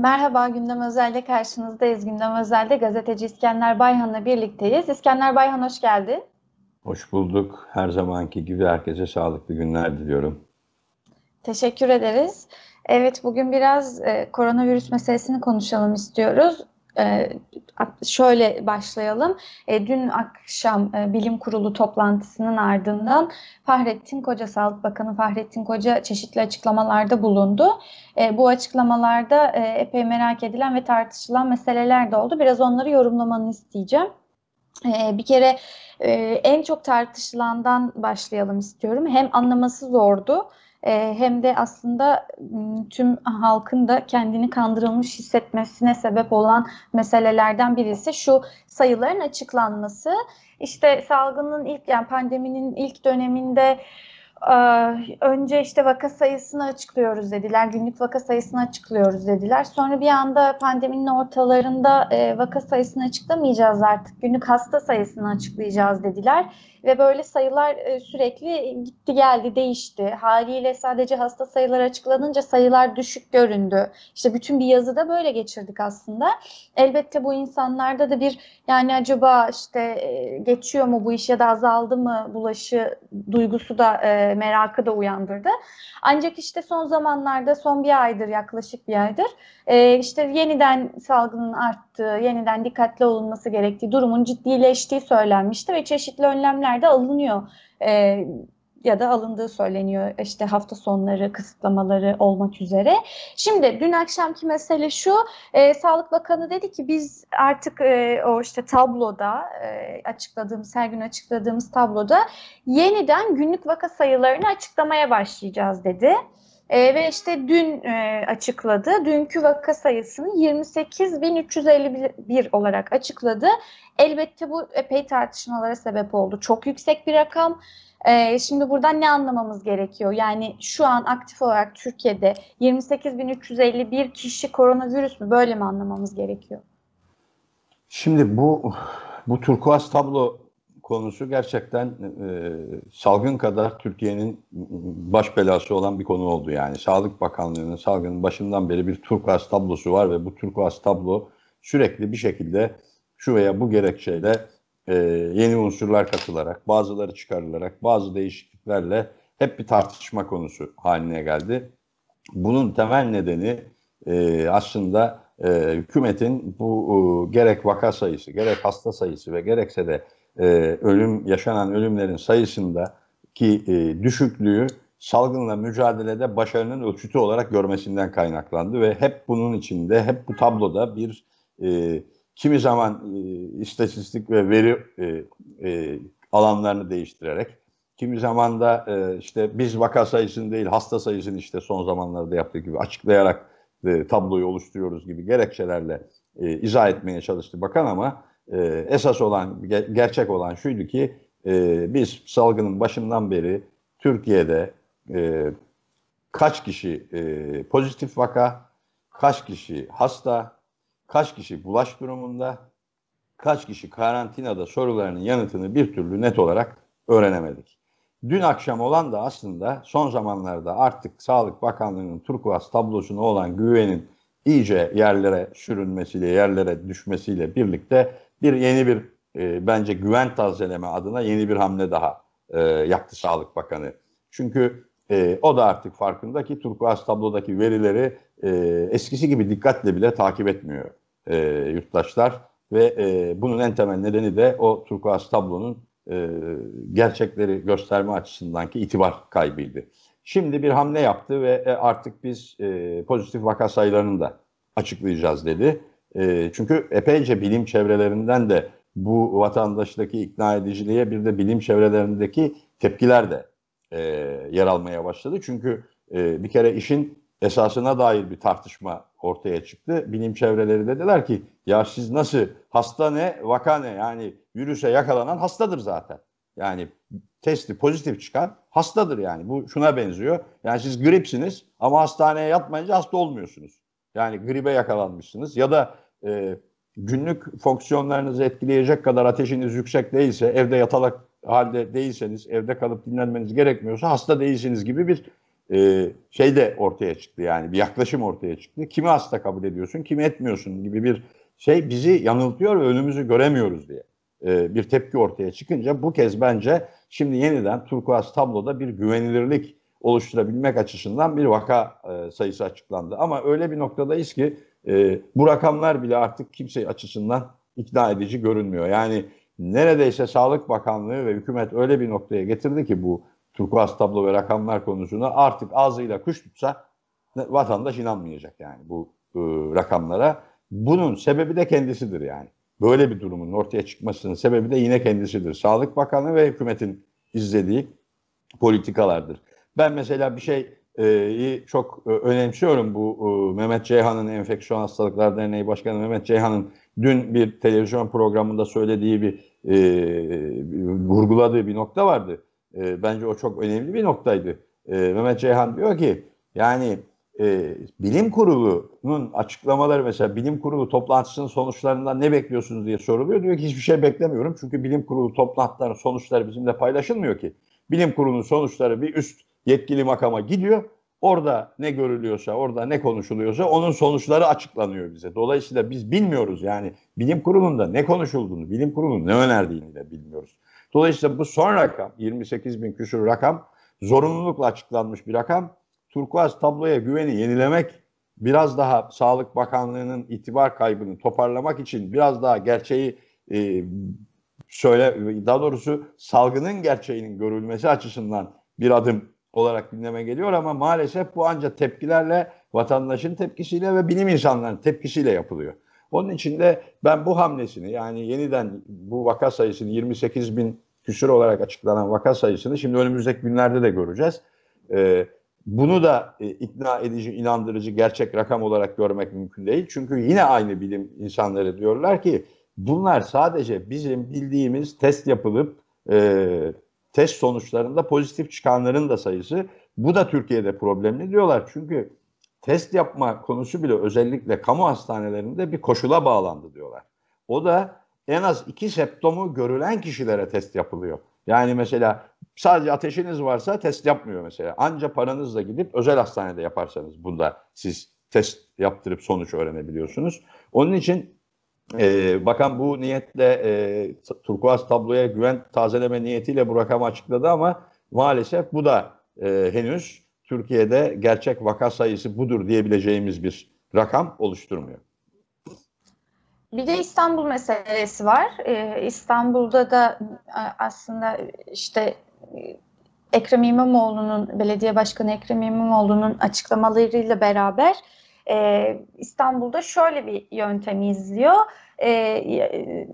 Merhaba, Gündem Özel'de karşınızdayız. Gündem Özel'de gazeteci İskender Bayhan'la birlikteyiz. İskender Bayhan hoş geldin. Hoş bulduk. Her zamanki gibi herkese sağlıklı günler diliyorum. Teşekkür ederiz. Evet, bugün biraz e, koronavirüs meselesini konuşalım istiyoruz. E, şöyle başlayalım. E, dün akşam e, bilim kurulu toplantısının ardından Fahrettin Koca, Sağlık Bakanı Fahrettin Koca çeşitli açıklamalarda bulundu. E, bu açıklamalarda epey merak edilen ve tartışılan meseleler de oldu. Biraz onları yorumlamanı isteyeceğim. Bir kere en çok tartışılandan başlayalım istiyorum. Hem anlaması zordu e, hem de aslında tüm halkın da kendini kandırılmış hissetmesine sebep olan meselelerden birisi şu sayıların açıklanması. İşte salgının ilk yani pandeminin ilk döneminde önce işte vaka sayısını açıklıyoruz dediler. Günlük vaka sayısını açıklıyoruz dediler. Sonra bir anda pandeminin ortalarında vaka sayısını açıklamayacağız artık. Günlük hasta sayısını açıklayacağız dediler ve böyle sayılar e, sürekli gitti geldi değişti. Haliyle sadece hasta sayıları açıklanınca sayılar düşük göründü. İşte bütün bir yazıda böyle geçirdik aslında. Elbette bu insanlarda da bir yani acaba işte e, geçiyor mu bu iş ya da azaldı mı bulaşı duygusu da e, merakı da uyandırdı. Ancak işte son zamanlarda son bir aydır yaklaşık bir aydır e, işte yeniden salgının arttığı, yeniden dikkatli olunması gerektiği, durumun ciddileştiği söylenmişti ve çeşitli önlemler de alınıyor. E, ya da alındığı söyleniyor işte hafta sonları kısıtlamaları olmak üzere. Şimdi dün akşamki mesele şu, e, Sağlık Bakanı dedi ki biz artık e, o işte tabloda e, açıkladığımız, her gün açıkladığımız tabloda yeniden günlük vaka sayılarını açıklamaya başlayacağız dedi. E, ve işte dün e, açıkladı. Dünkü vaka sayısını 28.351 olarak açıkladı. Elbette bu epey tartışmalara sebep oldu. Çok yüksek bir rakam. E, şimdi buradan ne anlamamız gerekiyor? Yani şu an aktif olarak Türkiye'de 28.351 kişi koronavirüs mü? Böyle mi anlamamız gerekiyor? Şimdi bu bu turkuaz tablo konusu gerçekten e, salgın kadar Türkiye'nin baş belası olan bir konu oldu yani. Sağlık Bakanlığı'nın salgının başından beri bir turkuaz tablosu var ve bu turkuaz tablo sürekli bir şekilde şu veya bu gerekçeyle e, yeni unsurlar katılarak, bazıları çıkarılarak, bazı değişikliklerle hep bir tartışma konusu haline geldi. Bunun temel nedeni e, aslında e, hükümetin bu e, gerek vaka sayısı, gerek hasta sayısı ve gerekse de e, ölüm yaşanan ölümlerin sayısında ki e, düşüklüğü salgınla mücadelede başarının ölçütü olarak görmesinden kaynaklandı ve hep bunun içinde, hep bu tabloda bir e, kimi zaman e, istatistik ve veri e, e, alanlarını değiştirerek, kimi zaman da e, işte biz vaka sayısını değil hasta sayısını işte son zamanlarda yaptığı gibi açıklayarak e, tabloyu oluşturuyoruz gibi gerekçelerle e, izah etmeye çalıştı bakan ama e, esas olan, gerçek olan şuydu ki e, biz salgının başından beri Türkiye'de e, kaç kişi e, pozitif vaka, kaç kişi hasta, kaç kişi bulaş durumunda, kaç kişi karantinada sorularının yanıtını bir türlü net olarak öğrenemedik. Dün akşam olan da aslında son zamanlarda artık Sağlık Bakanlığı'nın turkuaz tablosuna olan güvenin iyice yerlere sürünmesiyle, yerlere düşmesiyle birlikte bir yeni bir e, bence güven tazeleme adına yeni bir hamle daha e, yaptı Sağlık Bakanı. Çünkü e, o da artık farkında ki turkuaz tablodaki verileri e, eskisi gibi dikkatle bile takip etmiyor e, yurttaşlar. Ve e, bunun en temel nedeni de o turkuaz tablonun e, gerçekleri gösterme açısından ki itibar kaybıydı. Şimdi bir hamle yaptı ve e, artık biz e, pozitif vaka sayılarını da açıklayacağız dedi. E, çünkü epeyce bilim çevrelerinden de bu vatandaştaki ikna ediciliğe bir de bilim çevrelerindeki tepkiler de e, yer almaya başladı. Çünkü e, bir kere işin esasına dair bir tartışma ortaya çıktı. Bilim çevreleri dediler ki ya siz nasıl hasta ne vaka ne yani virüse yakalanan hastadır zaten. Yani testi pozitif çıkan hastadır yani. Bu şuna benziyor. Yani siz gripsiniz ama hastaneye yatmayınca hasta olmuyorsunuz. Yani gribe yakalanmışsınız ya da e, günlük fonksiyonlarınızı etkileyecek kadar ateşiniz yüksek değilse, evde yatalak halde değilseniz, evde kalıp dinlenmeniz gerekmiyorsa hasta değilsiniz gibi bir e, şey de ortaya çıktı yani bir yaklaşım ortaya çıktı. Kimi hasta kabul ediyorsun, kimi etmiyorsun gibi bir şey bizi yanıltıyor ve önümüzü göremiyoruz diye e, bir tepki ortaya çıkınca bu kez bence şimdi yeniden turkuaz tabloda bir güvenilirlik oluşturabilmek açısından bir vaka e, sayısı açıklandı. Ama öyle bir noktadayız ki e, bu rakamlar bile artık kimse açısından ikna edici görünmüyor. Yani neredeyse Sağlık Bakanlığı ve hükümet öyle bir noktaya getirdi ki bu turkuaz tablo ve rakamlar konusunda artık ağzıyla kuş tutsa vatandaş inanmayacak yani bu e, rakamlara. Bunun sebebi de kendisidir yani. Böyle bir durumun ortaya çıkmasının sebebi de yine kendisidir. Sağlık Bakanı ve hükümetin izlediği politikalardır. Ben mesela bir şeyi çok e, önemsiyorum. Bu e, Mehmet Ceyhan'ın Enfeksiyon Hastalıklar Derneği Başkanı Mehmet Ceyhan'ın dün bir televizyon programında söylediği bir e, vurguladığı bir nokta vardı. E, bence o çok önemli bir noktaydı. E, Mehmet Ceyhan diyor ki yani e, bilim kurulunun açıklamaları mesela bilim kurulu toplantısının sonuçlarından ne bekliyorsunuz diye soruluyor. Diyor ki hiçbir şey beklemiyorum. Çünkü bilim kurulu toplantılarının sonuçları bizimle paylaşılmıyor ki. Bilim kurulunun sonuçları bir üst yetkili makama gidiyor. Orada ne görülüyorsa, orada ne konuşuluyorsa onun sonuçları açıklanıyor bize. Dolayısıyla biz bilmiyoruz yani bilim kurulunda ne konuşulduğunu, bilim kurulunun ne önerdiğini de bilmiyoruz. Dolayısıyla bu son rakam, 28 bin küsur rakam, zorunlulukla açıklanmış bir rakam. Turkuaz tabloya güveni yenilemek, biraz daha Sağlık Bakanlığı'nın itibar kaybını toparlamak için biraz daha gerçeği e, söyle, daha doğrusu salgının gerçeğinin görülmesi açısından bir adım olarak gündeme geliyor ama maalesef bu ancak tepkilerle, vatandaşın tepkisiyle ve bilim insanlarının tepkisiyle yapılıyor. Onun için de ben bu hamlesini yani yeniden bu vaka sayısını 28 bin küsur olarak açıklanan vaka sayısını şimdi önümüzdeki günlerde de göreceğiz. Ee, bunu da e, ikna edici, inandırıcı, gerçek rakam olarak görmek mümkün değil. Çünkü yine aynı bilim insanları diyorlar ki bunlar sadece bizim bildiğimiz test yapılıp e, test sonuçlarında pozitif çıkanların da sayısı. Bu da Türkiye'de problemli diyorlar. Çünkü test yapma konusu bile özellikle kamu hastanelerinde bir koşula bağlandı diyorlar. O da en az iki septomu görülen kişilere test yapılıyor. Yani mesela sadece ateşiniz varsa test yapmıyor mesela. Anca paranızla gidip özel hastanede yaparsanız bunda siz test yaptırıp sonuç öğrenebiliyorsunuz. Onun için e, bakan bu niyetle e, turkuaz tabloya güven tazeleme niyetiyle bu rakamı açıkladı ama maalesef bu da e, henüz Türkiye'de gerçek vaka sayısı budur diyebileceğimiz bir rakam oluşturmuyor. Bir de İstanbul meselesi var. Ee, İstanbul'da da e, aslında işte e, Ekrem İmamoğlu'nun, belediye başkanı Ekrem İmamoğlu'nun açıklamalarıyla beraber e, İstanbul'da şöyle bir yöntem izliyor. E, e,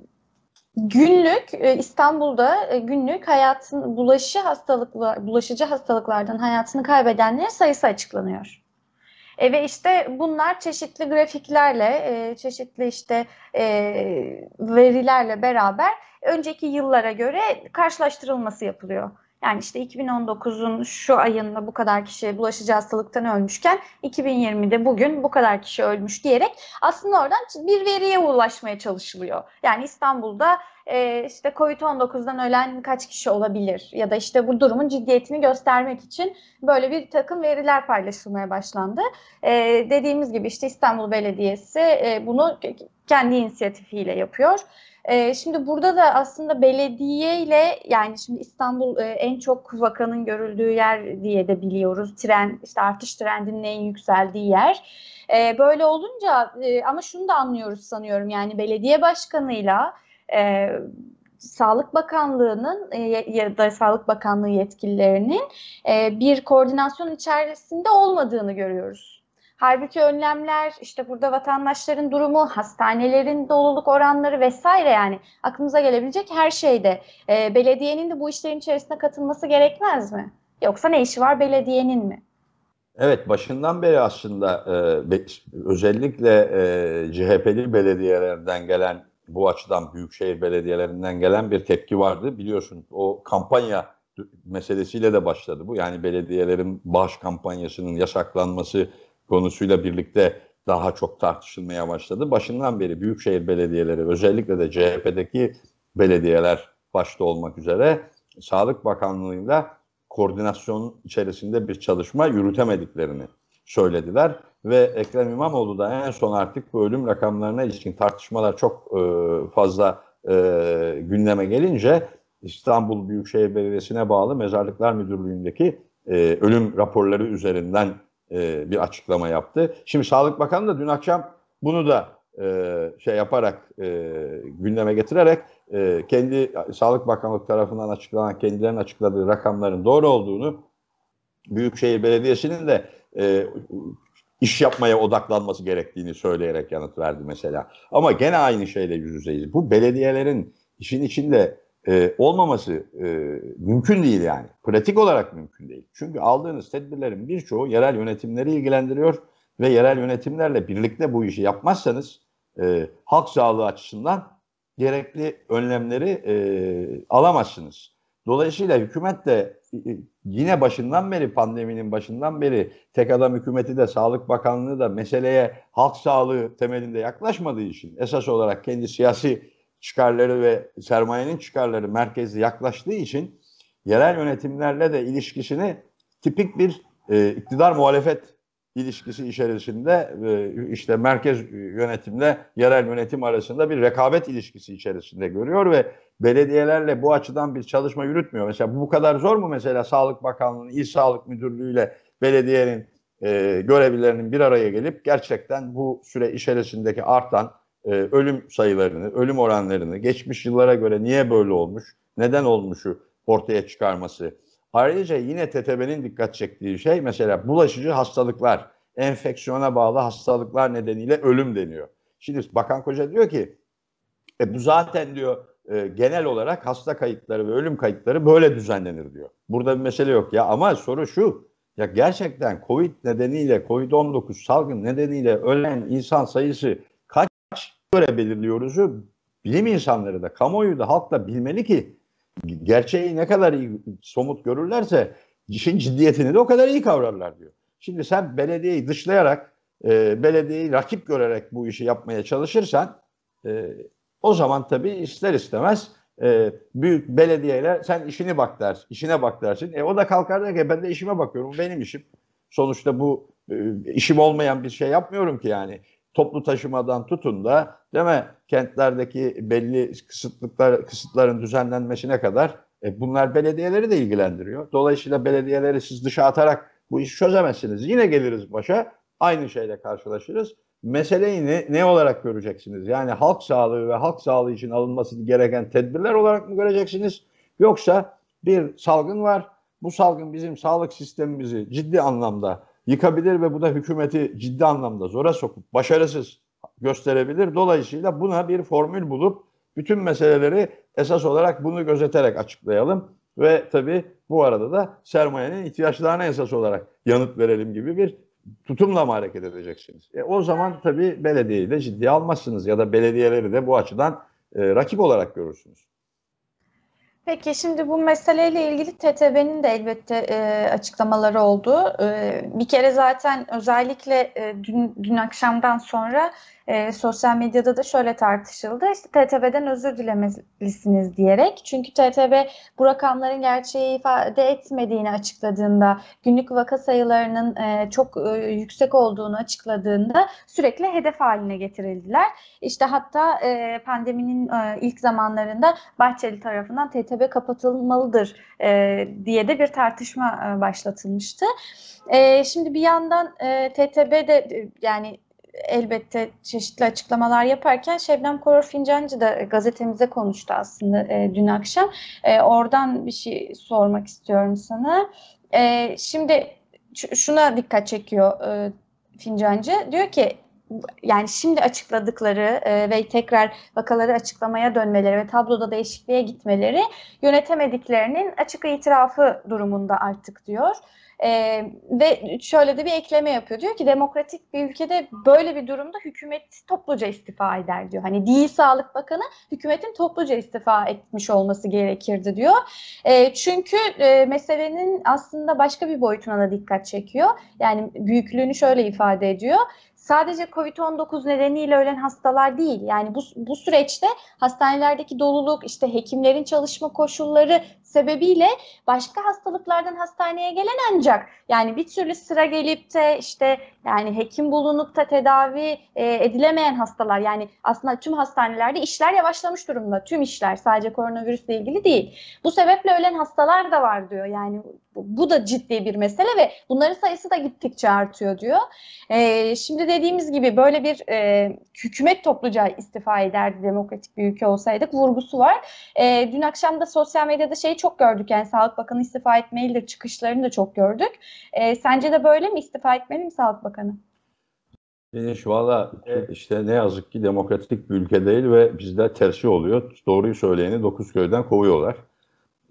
günlük e, İstanbul'da e, günlük hayatın bulaşı hastalıklar, bulaşıcı hastalıklardan hayatını kaybedenlerin sayısı açıklanıyor. E, ve işte bunlar çeşitli grafiklerle, e, çeşitli işte verilerle beraber önceki yıllara göre karşılaştırılması yapılıyor. Yani işte 2019'un şu ayında bu kadar kişi bulaşıcı hastalıktan ölmüşken 2020'de bugün bu kadar kişi ölmüş diyerek aslında oradan bir veriye ulaşmaya çalışılıyor. Yani İstanbul'da e, işte COVID-19'dan ölen kaç kişi olabilir ya da işte bu durumun ciddiyetini göstermek için böyle bir takım veriler paylaşılmaya başlandı. E, dediğimiz gibi işte İstanbul Belediyesi e, bunu kendi inisiyatifiyle yapıyor. E, şimdi burada da aslında belediye ile yani şimdi İstanbul e, en çok vakanın görüldüğü yer diye de biliyoruz. Tren işte artış trendinin en yükseldiği yer. E, böyle olunca e, ama şunu da anlıyoruz sanıyorum yani belediye başkanıyla e, Sağlık Bakanlığı'nın e, ya da Sağlık Bakanlığı yetkililerinin e, bir koordinasyon içerisinde olmadığını görüyoruz. Halbuki önlemler işte burada vatandaşların durumu, hastanelerin doluluk oranları vesaire yani aklımıza gelebilecek her şeyde e, belediyenin de bu işlerin içerisine katılması gerekmez mi? Yoksa ne işi var belediyenin mi? Evet başından beri aslında e, özellikle e, CHP'li belediyelerden gelen bu açıdan büyükşehir belediyelerinden gelen bir tepki vardı. Biliyorsun o kampanya meselesiyle de başladı bu. Yani belediyelerin bağış kampanyasının yasaklanması konusuyla birlikte daha çok tartışılmaya başladı. Başından beri büyükşehir belediyeleri özellikle de CHP'deki belediyeler başta olmak üzere Sağlık Bakanlığı'yla koordinasyon içerisinde bir çalışma yürütemediklerini söylediler ve Ekrem İmamoğlu da en son artık bu ölüm rakamlarına ilişkin tartışmalar çok e, fazla e, gündeme gelince İstanbul Büyükşehir Belediyesi'ne bağlı Mezarlıklar Müdürlüğü'ndeki e, ölüm raporları üzerinden e, bir açıklama yaptı. Şimdi Sağlık Bakanı da dün akşam bunu da e, şey yaparak e, gündeme getirerek e, kendi Sağlık Bakanlık tarafından açıklanan kendilerinin açıkladığı rakamların doğru olduğunu Büyükşehir Belediyesi'nin de e, iş yapmaya odaklanması gerektiğini söyleyerek yanıt verdi mesela. Ama gene aynı şeyle yüz yüzeyiz. Bu belediyelerin işin içinde e, olmaması e, mümkün değil yani. Pratik olarak mümkün değil. Çünkü aldığınız tedbirlerin birçoğu yerel yönetimleri ilgilendiriyor ve yerel yönetimlerle birlikte bu işi yapmazsanız e, halk sağlığı açısından gerekli önlemleri e, alamazsınız. Dolayısıyla hükümet de yine başından beri pandeminin başından beri tek adam hükümeti de Sağlık Bakanlığı da meseleye halk sağlığı temelinde yaklaşmadığı için esas olarak kendi siyasi çıkarları ve sermayenin çıkarları merkezli yaklaştığı için yerel yönetimlerle de ilişkisini tipik bir e, iktidar muhalefet ilişkisi içerisinde e, işte merkez yönetimle yerel yönetim arasında bir rekabet ilişkisi içerisinde görüyor ve belediyelerle bu açıdan bir çalışma yürütmüyor. Mesela bu kadar zor mu mesela Sağlık Bakanlığı'nın, İl Sağlık Müdürlüğü ile belediyenin e, görevlilerinin bir araya gelip gerçekten bu süre içerisindeki artan e, ölüm sayılarını, ölüm oranlarını, geçmiş yıllara göre niye böyle olmuş, neden olmuşu ortaya çıkarması. Ayrıca yine TTB'nin dikkat çektiği şey mesela bulaşıcı hastalıklar, enfeksiyona bağlı hastalıklar nedeniyle ölüm deniyor. Şimdi Bakan Koca diyor ki e, bu zaten diyor e, genel olarak hasta kayıtları ve ölüm kayıtları böyle düzenlenir diyor. Burada bir mesele yok ya ama soru şu. Ya gerçekten Covid nedeniyle Covid-19 salgın nedeniyle ölen insan sayısı göre belirliyoruzu bilim insanları da kamuoyu da halk da bilmeli ki gerçeği ne kadar iyi somut görürlerse işin ciddiyetini de o kadar iyi kavrarlar diyor. Şimdi sen belediyeyi dışlayarak, e, belediyeyi rakip görerek bu işi yapmaya çalışırsan e, o zaman tabii ister istemez e, büyük belediyeler sen işini bak der, işine bak dersin. E, o da kalkar der ki ben de işime bakıyorum, benim işim. Sonuçta bu e, işim olmayan bir şey yapmıyorum ki yani. Toplu taşımadan tutun da değil mi kentlerdeki belli kısıtlıklar kısıtların düzenlenmesine kadar e, bunlar belediyeleri de ilgilendiriyor. Dolayısıyla belediyeleri siz dışa atarak bu işi çözemezsiniz. Yine geliriz başa aynı şeyle karşılaşırız meseleyi ne, ne olarak göreceksiniz? Yani halk sağlığı ve halk sağlığı için alınması gereken tedbirler olarak mı göreceksiniz? Yoksa bir salgın var. Bu salgın bizim sağlık sistemimizi ciddi anlamda yıkabilir ve bu da hükümeti ciddi anlamda zora sokup başarısız gösterebilir. Dolayısıyla buna bir formül bulup bütün meseleleri esas olarak bunu gözeterek açıklayalım. Ve tabii bu arada da sermayenin ihtiyaçlarına esas olarak yanıt verelim gibi bir tutumla mı hareket edeceksiniz? E, o zaman tabii belediyeyi de ciddiye almazsınız ya da belediyeleri de bu açıdan e, rakip olarak görürsünüz. Peki şimdi bu meseleyle ilgili TTB'nin de elbette e, açıklamaları oldu. E, bir kere zaten özellikle e, dün, dün akşamdan sonra e, sosyal medyada da şöyle tartışıldı. İşte TTB'den özür dilemelisiniz diyerek. Çünkü TTB bu rakamların gerçeği ifade etmediğini açıkladığında, günlük vaka sayılarının e, çok e, yüksek olduğunu açıkladığında sürekli hedef haline getirildiler. İşte hatta e, pandeminin e, ilk zamanlarında Bahçeli tarafından TTB kapatılmalıdır e, diye de bir tartışma e, başlatılmıştı. E, şimdi bir yandan e, TTB de e, yani elbette çeşitli açıklamalar yaparken Şebnem Korur Fincancı da gazetemize konuştu aslında e, dün akşam. E, oradan bir şey sormak istiyorum sana. E, şimdi şuna dikkat çekiyor e, Fincancı. Diyor ki yani şimdi açıkladıkları e, ve tekrar vakaları açıklamaya dönmeleri ve tabloda değişikliğe gitmeleri yönetemediklerinin açık itirafı durumunda artık diyor. E, ve şöyle de bir ekleme yapıyor. Diyor ki demokratik bir ülkede böyle bir durumda hükümet topluca istifa eder diyor. Hani değil Sağlık Bakanı hükümetin topluca istifa etmiş olması gerekirdi diyor. E, çünkü e, meselenin aslında başka bir boyutuna da dikkat çekiyor. Yani büyüklüğünü şöyle ifade ediyor sadece COVID-19 nedeniyle ölen hastalar değil. Yani bu, bu süreçte hastanelerdeki doluluk, işte hekimlerin çalışma koşulları, sebebiyle başka hastalıklardan hastaneye gelen ancak yani bir türlü sıra gelip de işte yani hekim bulunup da tedavi e, edilemeyen hastalar yani aslında tüm hastanelerde işler yavaşlamış durumda. Tüm işler sadece koronavirüsle ilgili değil. Bu sebeple ölen hastalar da var diyor. Yani bu, da ciddi bir mesele ve bunların sayısı da gittikçe artıyor diyor. E, şimdi dediğimiz gibi böyle bir e, hükümet topluca istifa ederdi demokratik bir ülke olsaydık vurgusu var. E, dün akşam da sosyal medyada şeyi çok gördük yani Sağlık Bakanı istifa etmelidir çıkışlarını da çok gördük. E, sence de böyle mi istifa etmeli mi Sağlık Bakanı? Deniz valla işte ne yazık ki demokratik bir ülke değil ve bizde tersi oluyor. Doğruyu söyleyeni dokuz köyden kovuyorlar.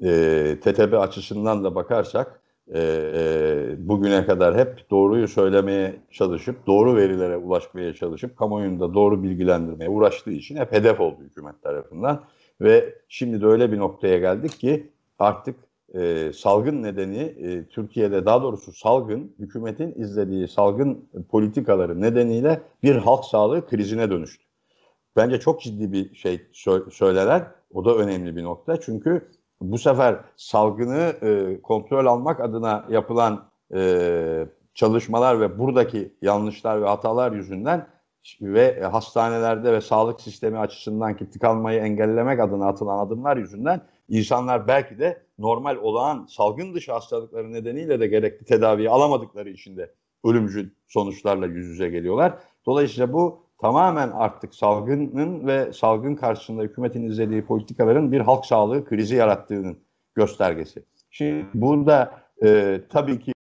E, TTB açısından da bakarsak e, e, bugüne kadar hep doğruyu söylemeye çalışıp, doğru verilere ulaşmaya çalışıp, kamuoyunda doğru bilgilendirmeye uğraştığı için hep hedef oldu hükümet tarafından. Ve şimdi de öyle bir noktaya geldik ki artık e, salgın nedeni e, Türkiye'de daha doğrusu salgın hükümetin izlediği salgın politikaları nedeniyle bir halk sağlığı krizine dönüştü. Bence çok ciddi bir şey sö söyleler. O da önemli bir nokta. Çünkü bu sefer salgını e, kontrol almak adına yapılan e, çalışmalar ve buradaki yanlışlar ve hatalar yüzünden ve hastanelerde ve sağlık sistemi açısından ki tıkanmayı engellemek adına atılan adımlar yüzünden insanlar belki de normal olağan salgın dışı hastalıkları nedeniyle de gerekli tedaviyi alamadıkları için de ölümcül sonuçlarla yüz yüze geliyorlar. Dolayısıyla bu tamamen artık salgının ve salgın karşısında hükümetin izlediği politikaların bir halk sağlığı krizi yarattığının göstergesi. Şimdi burada e, tabii ki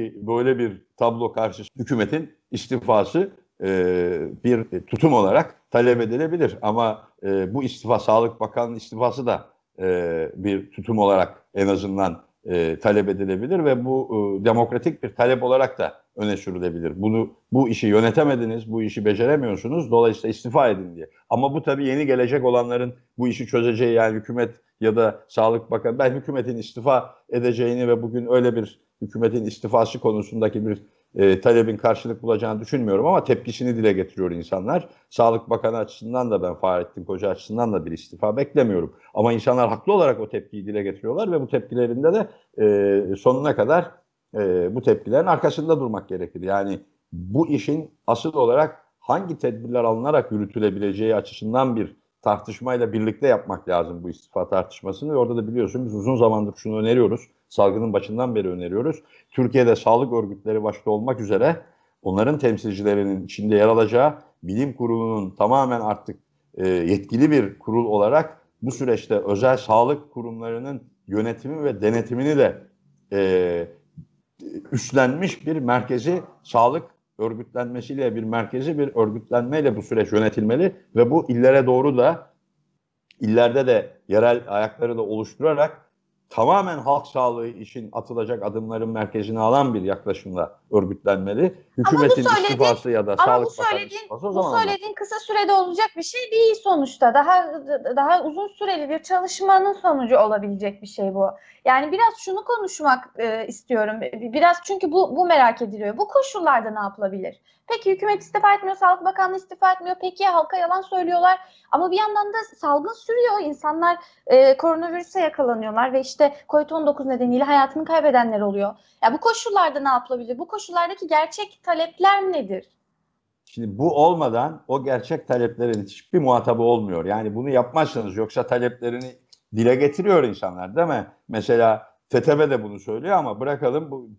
böyle bir tablo karşısında hükümetin istifası e, bir tutum olarak talep edilebilir. Ama e, bu istifa, Sağlık Bakanı'nın istifası da e, bir tutum olarak en azından e, talep edilebilir ve bu e, demokratik bir talep olarak da öne sürülebilir. Bunu bu işi yönetemediniz, bu işi beceremiyorsunuz. Dolayısıyla istifa edin diye. Ama bu tabii yeni gelecek olanların bu işi çözeceği yani hükümet ya da Sağlık Bakanı ben hükümetin istifa edeceğini ve bugün öyle bir hükümetin istifası konusundaki bir e, talebin karşılık bulacağını düşünmüyorum ama tepkisini dile getiriyor insanlar. Sağlık Bakanı açısından da ben Fahrettin Koca açısından da bir istifa beklemiyorum. Ama insanlar haklı olarak o tepkiyi dile getiriyorlar ve bu tepkilerinde de e, sonuna kadar e, bu tepkilerin arkasında durmak gerekir. Yani bu işin asıl olarak hangi tedbirler alınarak yürütülebileceği açısından bir tartışmayla birlikte yapmak lazım bu istifa tartışmasını. Ve orada da biliyorsun biz uzun zamandır şunu öneriyoruz. Salgının başından beri öneriyoruz. Türkiye'de sağlık örgütleri başta olmak üzere onların temsilcilerinin içinde yer alacağı bilim kurulunun tamamen artık e, yetkili bir kurul olarak bu süreçte özel sağlık kurumlarının yönetimi ve denetimini de e, üstlenmiş bir merkezi sağlık örgütlenmesiyle bir merkezi bir örgütlenmeyle bu süreç yönetilmeli ve bu illere doğru da illerde de yerel ayakları da oluşturarak tamamen halk sağlığı için atılacak adımların merkezine alan bir yaklaşımla örgütlenmeli. Hükümetin istifası ya da ama Sağlık bu söylediğin, istifası o bu zaman söylediğin kısa sürede olacak bir şey değil sonuçta. Daha daha uzun süreli bir çalışmanın sonucu olabilecek bir şey bu. Yani biraz şunu konuşmak e, istiyorum. Biraz çünkü bu bu merak ediliyor. Bu koşullarda ne yapılabilir? Peki hükümet istifa etmiyor, Sağlık Bakanlığı istifa etmiyor. Peki halka yalan söylüyorlar. Ama bir yandan da salgın sürüyor. İnsanlar e, koronavirüse yakalanıyorlar ve işte COVID-19 nedeniyle hayatını kaybedenler oluyor. Ya bu koşullarda ne yapılabilir? Bu koşullardaki gerçek talepler nedir? Şimdi bu olmadan o gerçek taleplerin hiçbir muhatabı olmuyor. Yani bunu yapmazsanız yoksa taleplerini dile getiriyor insanlar değil mi? Mesela TTB de bunu söylüyor ama bırakalım bu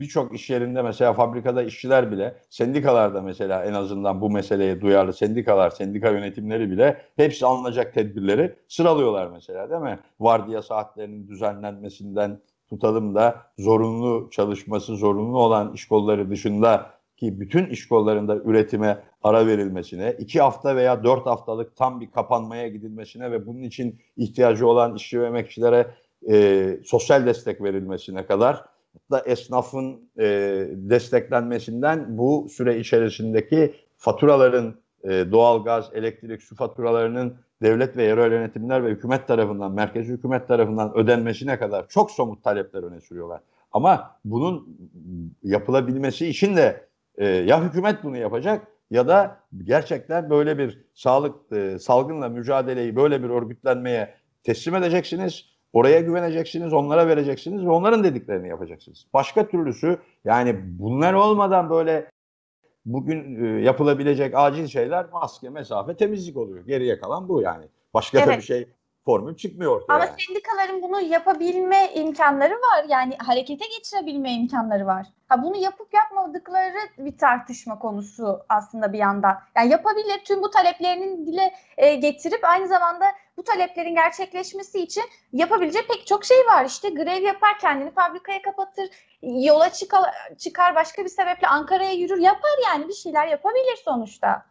birçok iş yerinde mesela fabrikada işçiler bile, sendikalarda mesela en azından bu meseleye duyarlı sendikalar, sendika yönetimleri bile hepsi alınacak tedbirleri sıralıyorlar mesela değil mi? Vardiya saatlerinin düzenlenmesinden tutalım da zorunlu çalışması zorunlu olan iş kolları dışında ki bütün iş kollarında üretime ara verilmesine, iki hafta veya dört haftalık tam bir kapanmaya gidilmesine ve bunun için ihtiyacı olan işçi ve emekçilere e, sosyal destek verilmesine kadar da esnafın e, desteklenmesinden bu süre içerisindeki faturaların e, doğalgaz, elektrik, su faturalarının devlet ve yerel yönetimler ve hükümet tarafından, merkezi hükümet tarafından ödenmesine kadar çok somut talepler öne sürüyorlar. Ama bunun yapılabilmesi için de e, ya hükümet bunu yapacak ya da gerçekten böyle bir sağlık e, salgınla mücadeleyi böyle bir örgütlenmeye teslim edeceksiniz Oraya güveneceksiniz, onlara vereceksiniz ve onların dediklerini yapacaksınız. Başka türlüsü yani bunlar olmadan böyle bugün e, yapılabilecek acil şeyler maske, mesafe, temizlik oluyor. Geriye kalan bu yani. Başka Evet. da bir şey formül çıkmıyor ortaya. Ama yani. sendikaların bunu yapabilme imkanları var. Yani harekete geçirebilme imkanları var. Ha bunu yapıp yapmadıkları bir tartışma konusu aslında bir yandan. Yani yapabilir tüm bu taleplerinin dile e, getirip aynı zamanda bu taleplerin gerçekleşmesi için yapabileceği pek çok şey var. İşte grev yapar, kendini fabrikaya kapatır, yola çıkar, çıkar başka bir sebeple Ankara'ya yürür, yapar yani bir şeyler yapabilir sonuçta.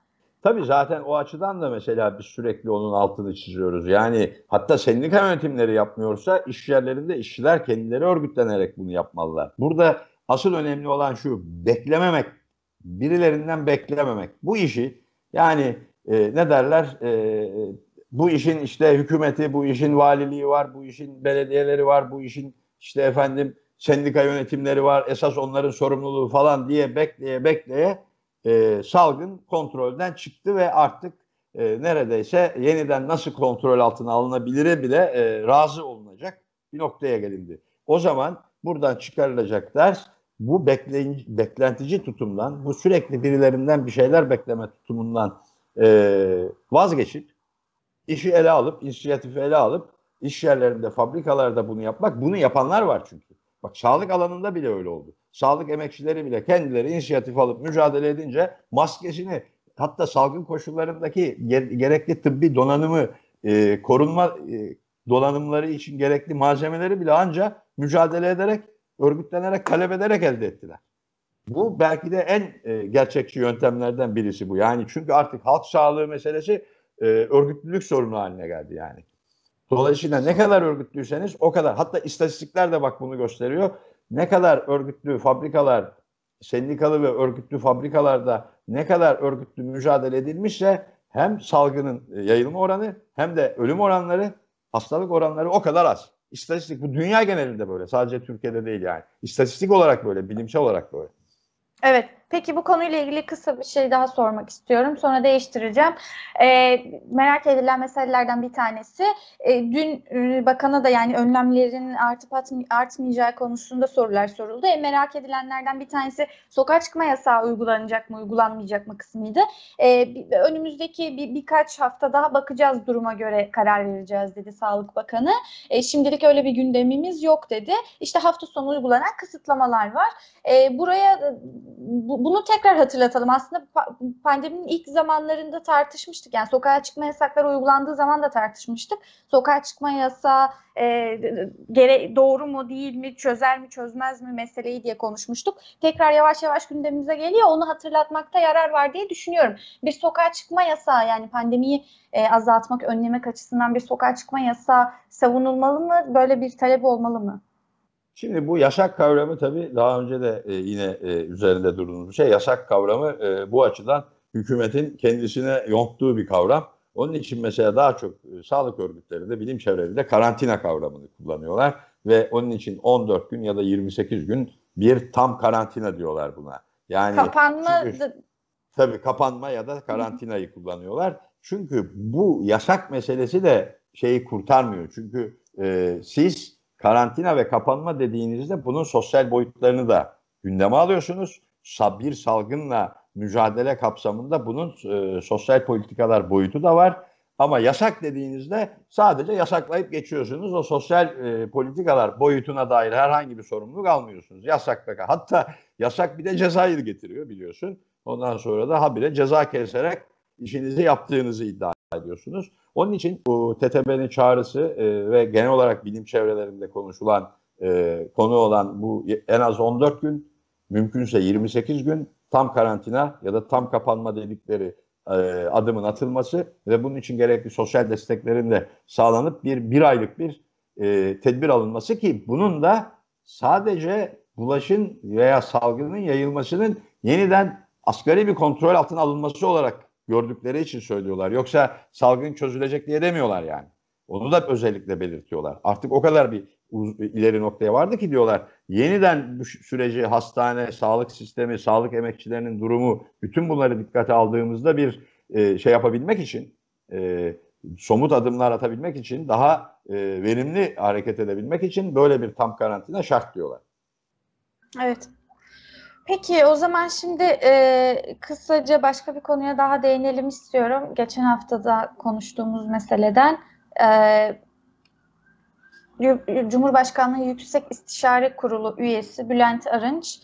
Tabii zaten o açıdan da mesela biz sürekli onun altını çiziyoruz. Yani hatta sendika yönetimleri yapmıyorsa iş yerlerinde işçiler kendileri örgütlenerek bunu yapmalılar. Burada asıl önemli olan şu beklememek, birilerinden beklememek. Bu işi yani e, ne derler e, bu işin işte hükümeti, bu işin valiliği var, bu işin belediyeleri var, bu işin işte efendim sendika yönetimleri var, esas onların sorumluluğu falan diye bekleye bekleye e, salgın kontrolden çıktı ve artık e, neredeyse yeniden nasıl kontrol altına alınabilir bile e, razı olunacak bir noktaya gelindi. O zaman buradan çıkarılacak ders bu bekleyin, beklentici tutumdan, bu sürekli birilerinden bir şeyler bekleme tutumundan e, vazgeçip işi ele alıp, inisiyatifi ele alıp iş yerlerinde, fabrikalarda bunu yapmak, bunu yapanlar var çünkü. Bak sağlık alanında bile öyle oldu. Sağlık emekçileri bile kendileri inisiyatif alıp mücadele edince maskesini hatta salgın koşullarındaki ger- gerekli tıbbi donanımı, e, korunma e, donanımları için gerekli malzemeleri bile ancak mücadele ederek, örgütlenerek, talep ederek elde ettiler. Bu belki de en e, gerçekçi yöntemlerden birisi bu. Yani çünkü artık halk sağlığı meselesi e, örgütlülük sorunu haline geldi yani. Dolayısıyla ne kadar örgütlüyseniz o kadar. Hatta istatistikler de bak bunu gösteriyor. Ne kadar örgütlü fabrikalar, sendikalı ve örgütlü fabrikalarda ne kadar örgütlü mücadele edilmişse hem salgının e, yayılma oranı hem de ölüm oranları, hastalık oranları o kadar az. İstatistik bu dünya genelinde böyle. Sadece Türkiye'de değil yani. İstatistik olarak böyle, bilimsel olarak böyle. Evet. Peki bu konuyla ilgili kısa bir şey daha sormak istiyorum. Sonra değiştireceğim. Ee, merak edilen meselelerden bir tanesi. e, dün e, bakana da yani önlemlerin artıp artmayacağı konusunda sorular soruldu. E, merak edilenlerden bir tanesi sokağa çıkma yasağı uygulanacak mı, uygulanmayacak mı kısmıydı. E, önümüzdeki bir, birkaç hafta daha bakacağız duruma göre karar vereceğiz dedi Sağlık Bakanı. E, şimdilik öyle bir gündemimiz yok dedi. İşte hafta sonu uygulanan kısıtlamalar var. E, buraya e, bu- bunu tekrar hatırlatalım. Aslında pa- pandeminin ilk zamanlarında tartışmıştık. Yani sokağa çıkma yasakları uygulandığı zaman da tartışmıştık. Sokağa çıkma yasağı e, gere doğru mu değil mi, çözer mi çözmez mi meseleyi diye konuşmuştuk. Tekrar yavaş yavaş gündemimize geliyor. Onu hatırlatmakta yarar var diye düşünüyorum. Bir sokağa çıkma yasağı yani pandemiyi e, azaltmak, önlemek açısından bir sokağa çıkma yasağı savunulmalı mı? Böyle bir talep olmalı mı? Şimdi bu yasak kavramı tabii daha önce de e, yine e, üzerinde durduğumuz bir şey. Yasak kavramı e, bu açıdan hükümetin kendisine yonttuğu bir kavram. Onun için mesela daha çok e, sağlık örgütlerinde, bilim çevrelerinde karantina kavramını kullanıyorlar. Ve onun için 14 gün ya da 28 gün bir tam karantina diyorlar buna. Yani Kapanma çünkü- Tabii kapanma ya da karantinayı kullanıyorlar. Çünkü bu yasak meselesi de şeyi kurtarmıyor. Çünkü e, siz karantina ve kapanma dediğinizde bunun sosyal boyutlarını da gündeme alıyorsunuz. Bir salgınla mücadele kapsamında bunun e, sosyal politikalar boyutu da var. Ama yasak dediğinizde sadece yasaklayıp geçiyorsunuz. O sosyal e, politikalar boyutuna dair herhangi bir sorumluluk almıyorsunuz. Yasak da hatta yasak bir de cezayı getiriyor biliyorsun. Ondan sonra da habire ceza keserek işinizi yaptığınızı iddia ediyorsunuz. Onun için bu TTB'nin çağrısı e, ve genel olarak bilim çevrelerinde konuşulan e, konu olan bu en az 14 gün, mümkünse 28 gün tam karantina ya da tam kapanma dedikleri e, adımın atılması ve bunun için gerekli sosyal desteklerin de sağlanıp bir bir aylık bir e, tedbir alınması ki bunun da sadece bulaşın veya salgının yayılmasının yeniden asgari bir kontrol altına alınması olarak gördükleri için söylüyorlar. Yoksa salgın çözülecek diye demiyorlar yani. Onu da özellikle belirtiyorlar. Artık o kadar bir ileri noktaya vardı ki diyorlar. Yeniden bu sü- süreci hastane, sağlık sistemi, sağlık emekçilerinin durumu bütün bunları dikkate aldığımızda bir e, şey yapabilmek için, e, somut adımlar atabilmek için daha e, verimli hareket edebilmek için böyle bir tam karantina şart diyorlar. Evet. Peki o zaman şimdi e, kısaca başka bir konuya daha değinelim istiyorum. Geçen hafta da konuştuğumuz meseleden. E, Cumhurbaşkanlığı Yüksek İstişare Kurulu üyesi Bülent Arınç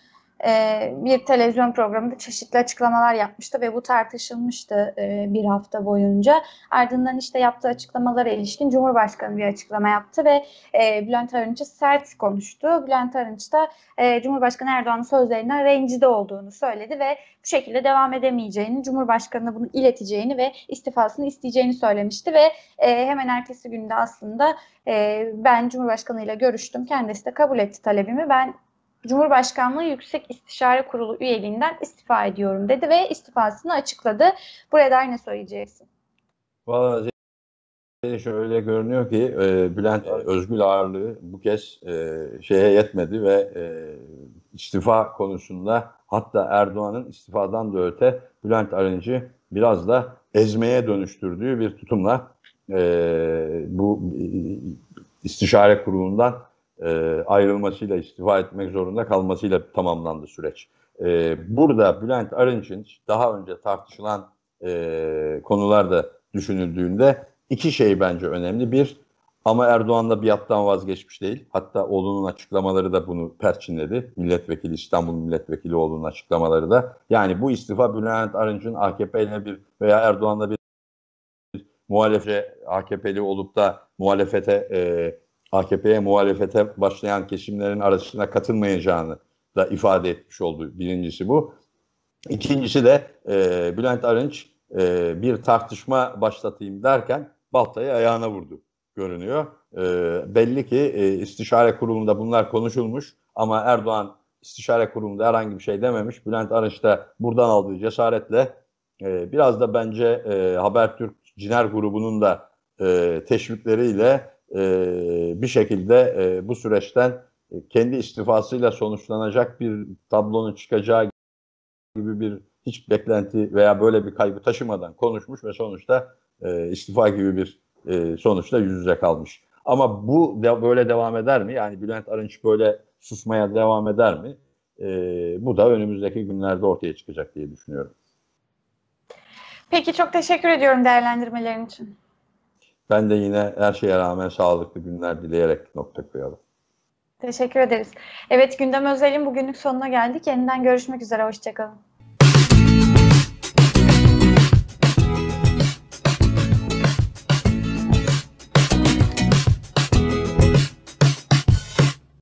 e, bir televizyon programında çeşitli açıklamalar yapmıştı ve bu tartışılmıştı e, bir hafta boyunca. Ardından işte yaptığı açıklamalara ilişkin Cumhurbaşkanı bir açıklama yaptı ve e, Bülent Arınç'ı sert konuştu. Bülent Arınç da Cumhurbaşkanı Erdoğan'ın sözlerinden rencide olduğunu söyledi ve bu şekilde devam edemeyeceğini, Cumhurbaşkanı'na bunu ileteceğini ve istifasını isteyeceğini söylemişti ve hemen ertesi günde aslında ben Cumhurbaşkanı ile görüştüm. Kendisi de kabul etti talebimi. Ben Cumhurbaşkanlığı Yüksek İstişare Kurulu üyeliğinden istifa ediyorum dedi ve istifasını açıkladı. Buraya da ne söyleyeceksin? Valla şöyle görünüyor ki e, Bülent Özgül ağırlığı bu kez e, şeye yetmedi ve e, istifa konusunda hatta Erdoğan'ın istifadan da öte Bülent Arıncı biraz da ezmeye dönüştürdüğü bir tutumla e, bu e, istişare kurulundan e, ayrılmasıyla istifa etmek zorunda kalmasıyla tamamlandı süreç. E, burada Bülent Arınç'ın daha önce tartışılan e, konularda düşünüldüğünde iki şey bence önemli. Bir, ama Erdoğan da biattan vazgeçmiş değil. Hatta oğlunun açıklamaları da bunu perçinledi. Milletvekili, İstanbul Milletvekili oğlunun açıklamaları da. Yani bu istifa Bülent Arınç'ın AKP bir veya Erdoğan'la bir muhalefet AKP'li olup da muhalefete e, AKP'ye muhalefete başlayan kesimlerin arasına katılmayacağını da ifade etmiş oldu. Birincisi bu. İkincisi de e, Bülent Arınç e, bir tartışma başlatayım derken baltayı ayağına vurdu görünüyor. E, belli ki e, istişare kurulunda bunlar konuşulmuş ama Erdoğan istişare kurulunda herhangi bir şey dememiş. Bülent Arınç da buradan aldığı cesaretle e, biraz da bence e, Habertürk Ciner grubunun da e, teşvikleriyle e, bir şekilde e, bu süreçten e, kendi istifasıyla sonuçlanacak bir tablonun çıkacağı gibi bir hiç beklenti veya böyle bir kaybı taşımadan konuşmuş ve sonuçta e, istifa gibi bir e, sonuçta yüz yüze kalmış. Ama bu de, böyle devam eder mi? Yani Bülent Arınç böyle susmaya devam eder mi? E, bu da önümüzdeki günlerde ortaya çıkacak diye düşünüyorum. Peki çok teşekkür ediyorum değerlendirmelerin için. Ben de yine her şeye rağmen sağlıklı günler dileyerek nokta koyalım. Teşekkür ederiz. Evet gündem özelin bugünlük sonuna geldik. Yeniden görüşmek üzere. Hoşçakalın.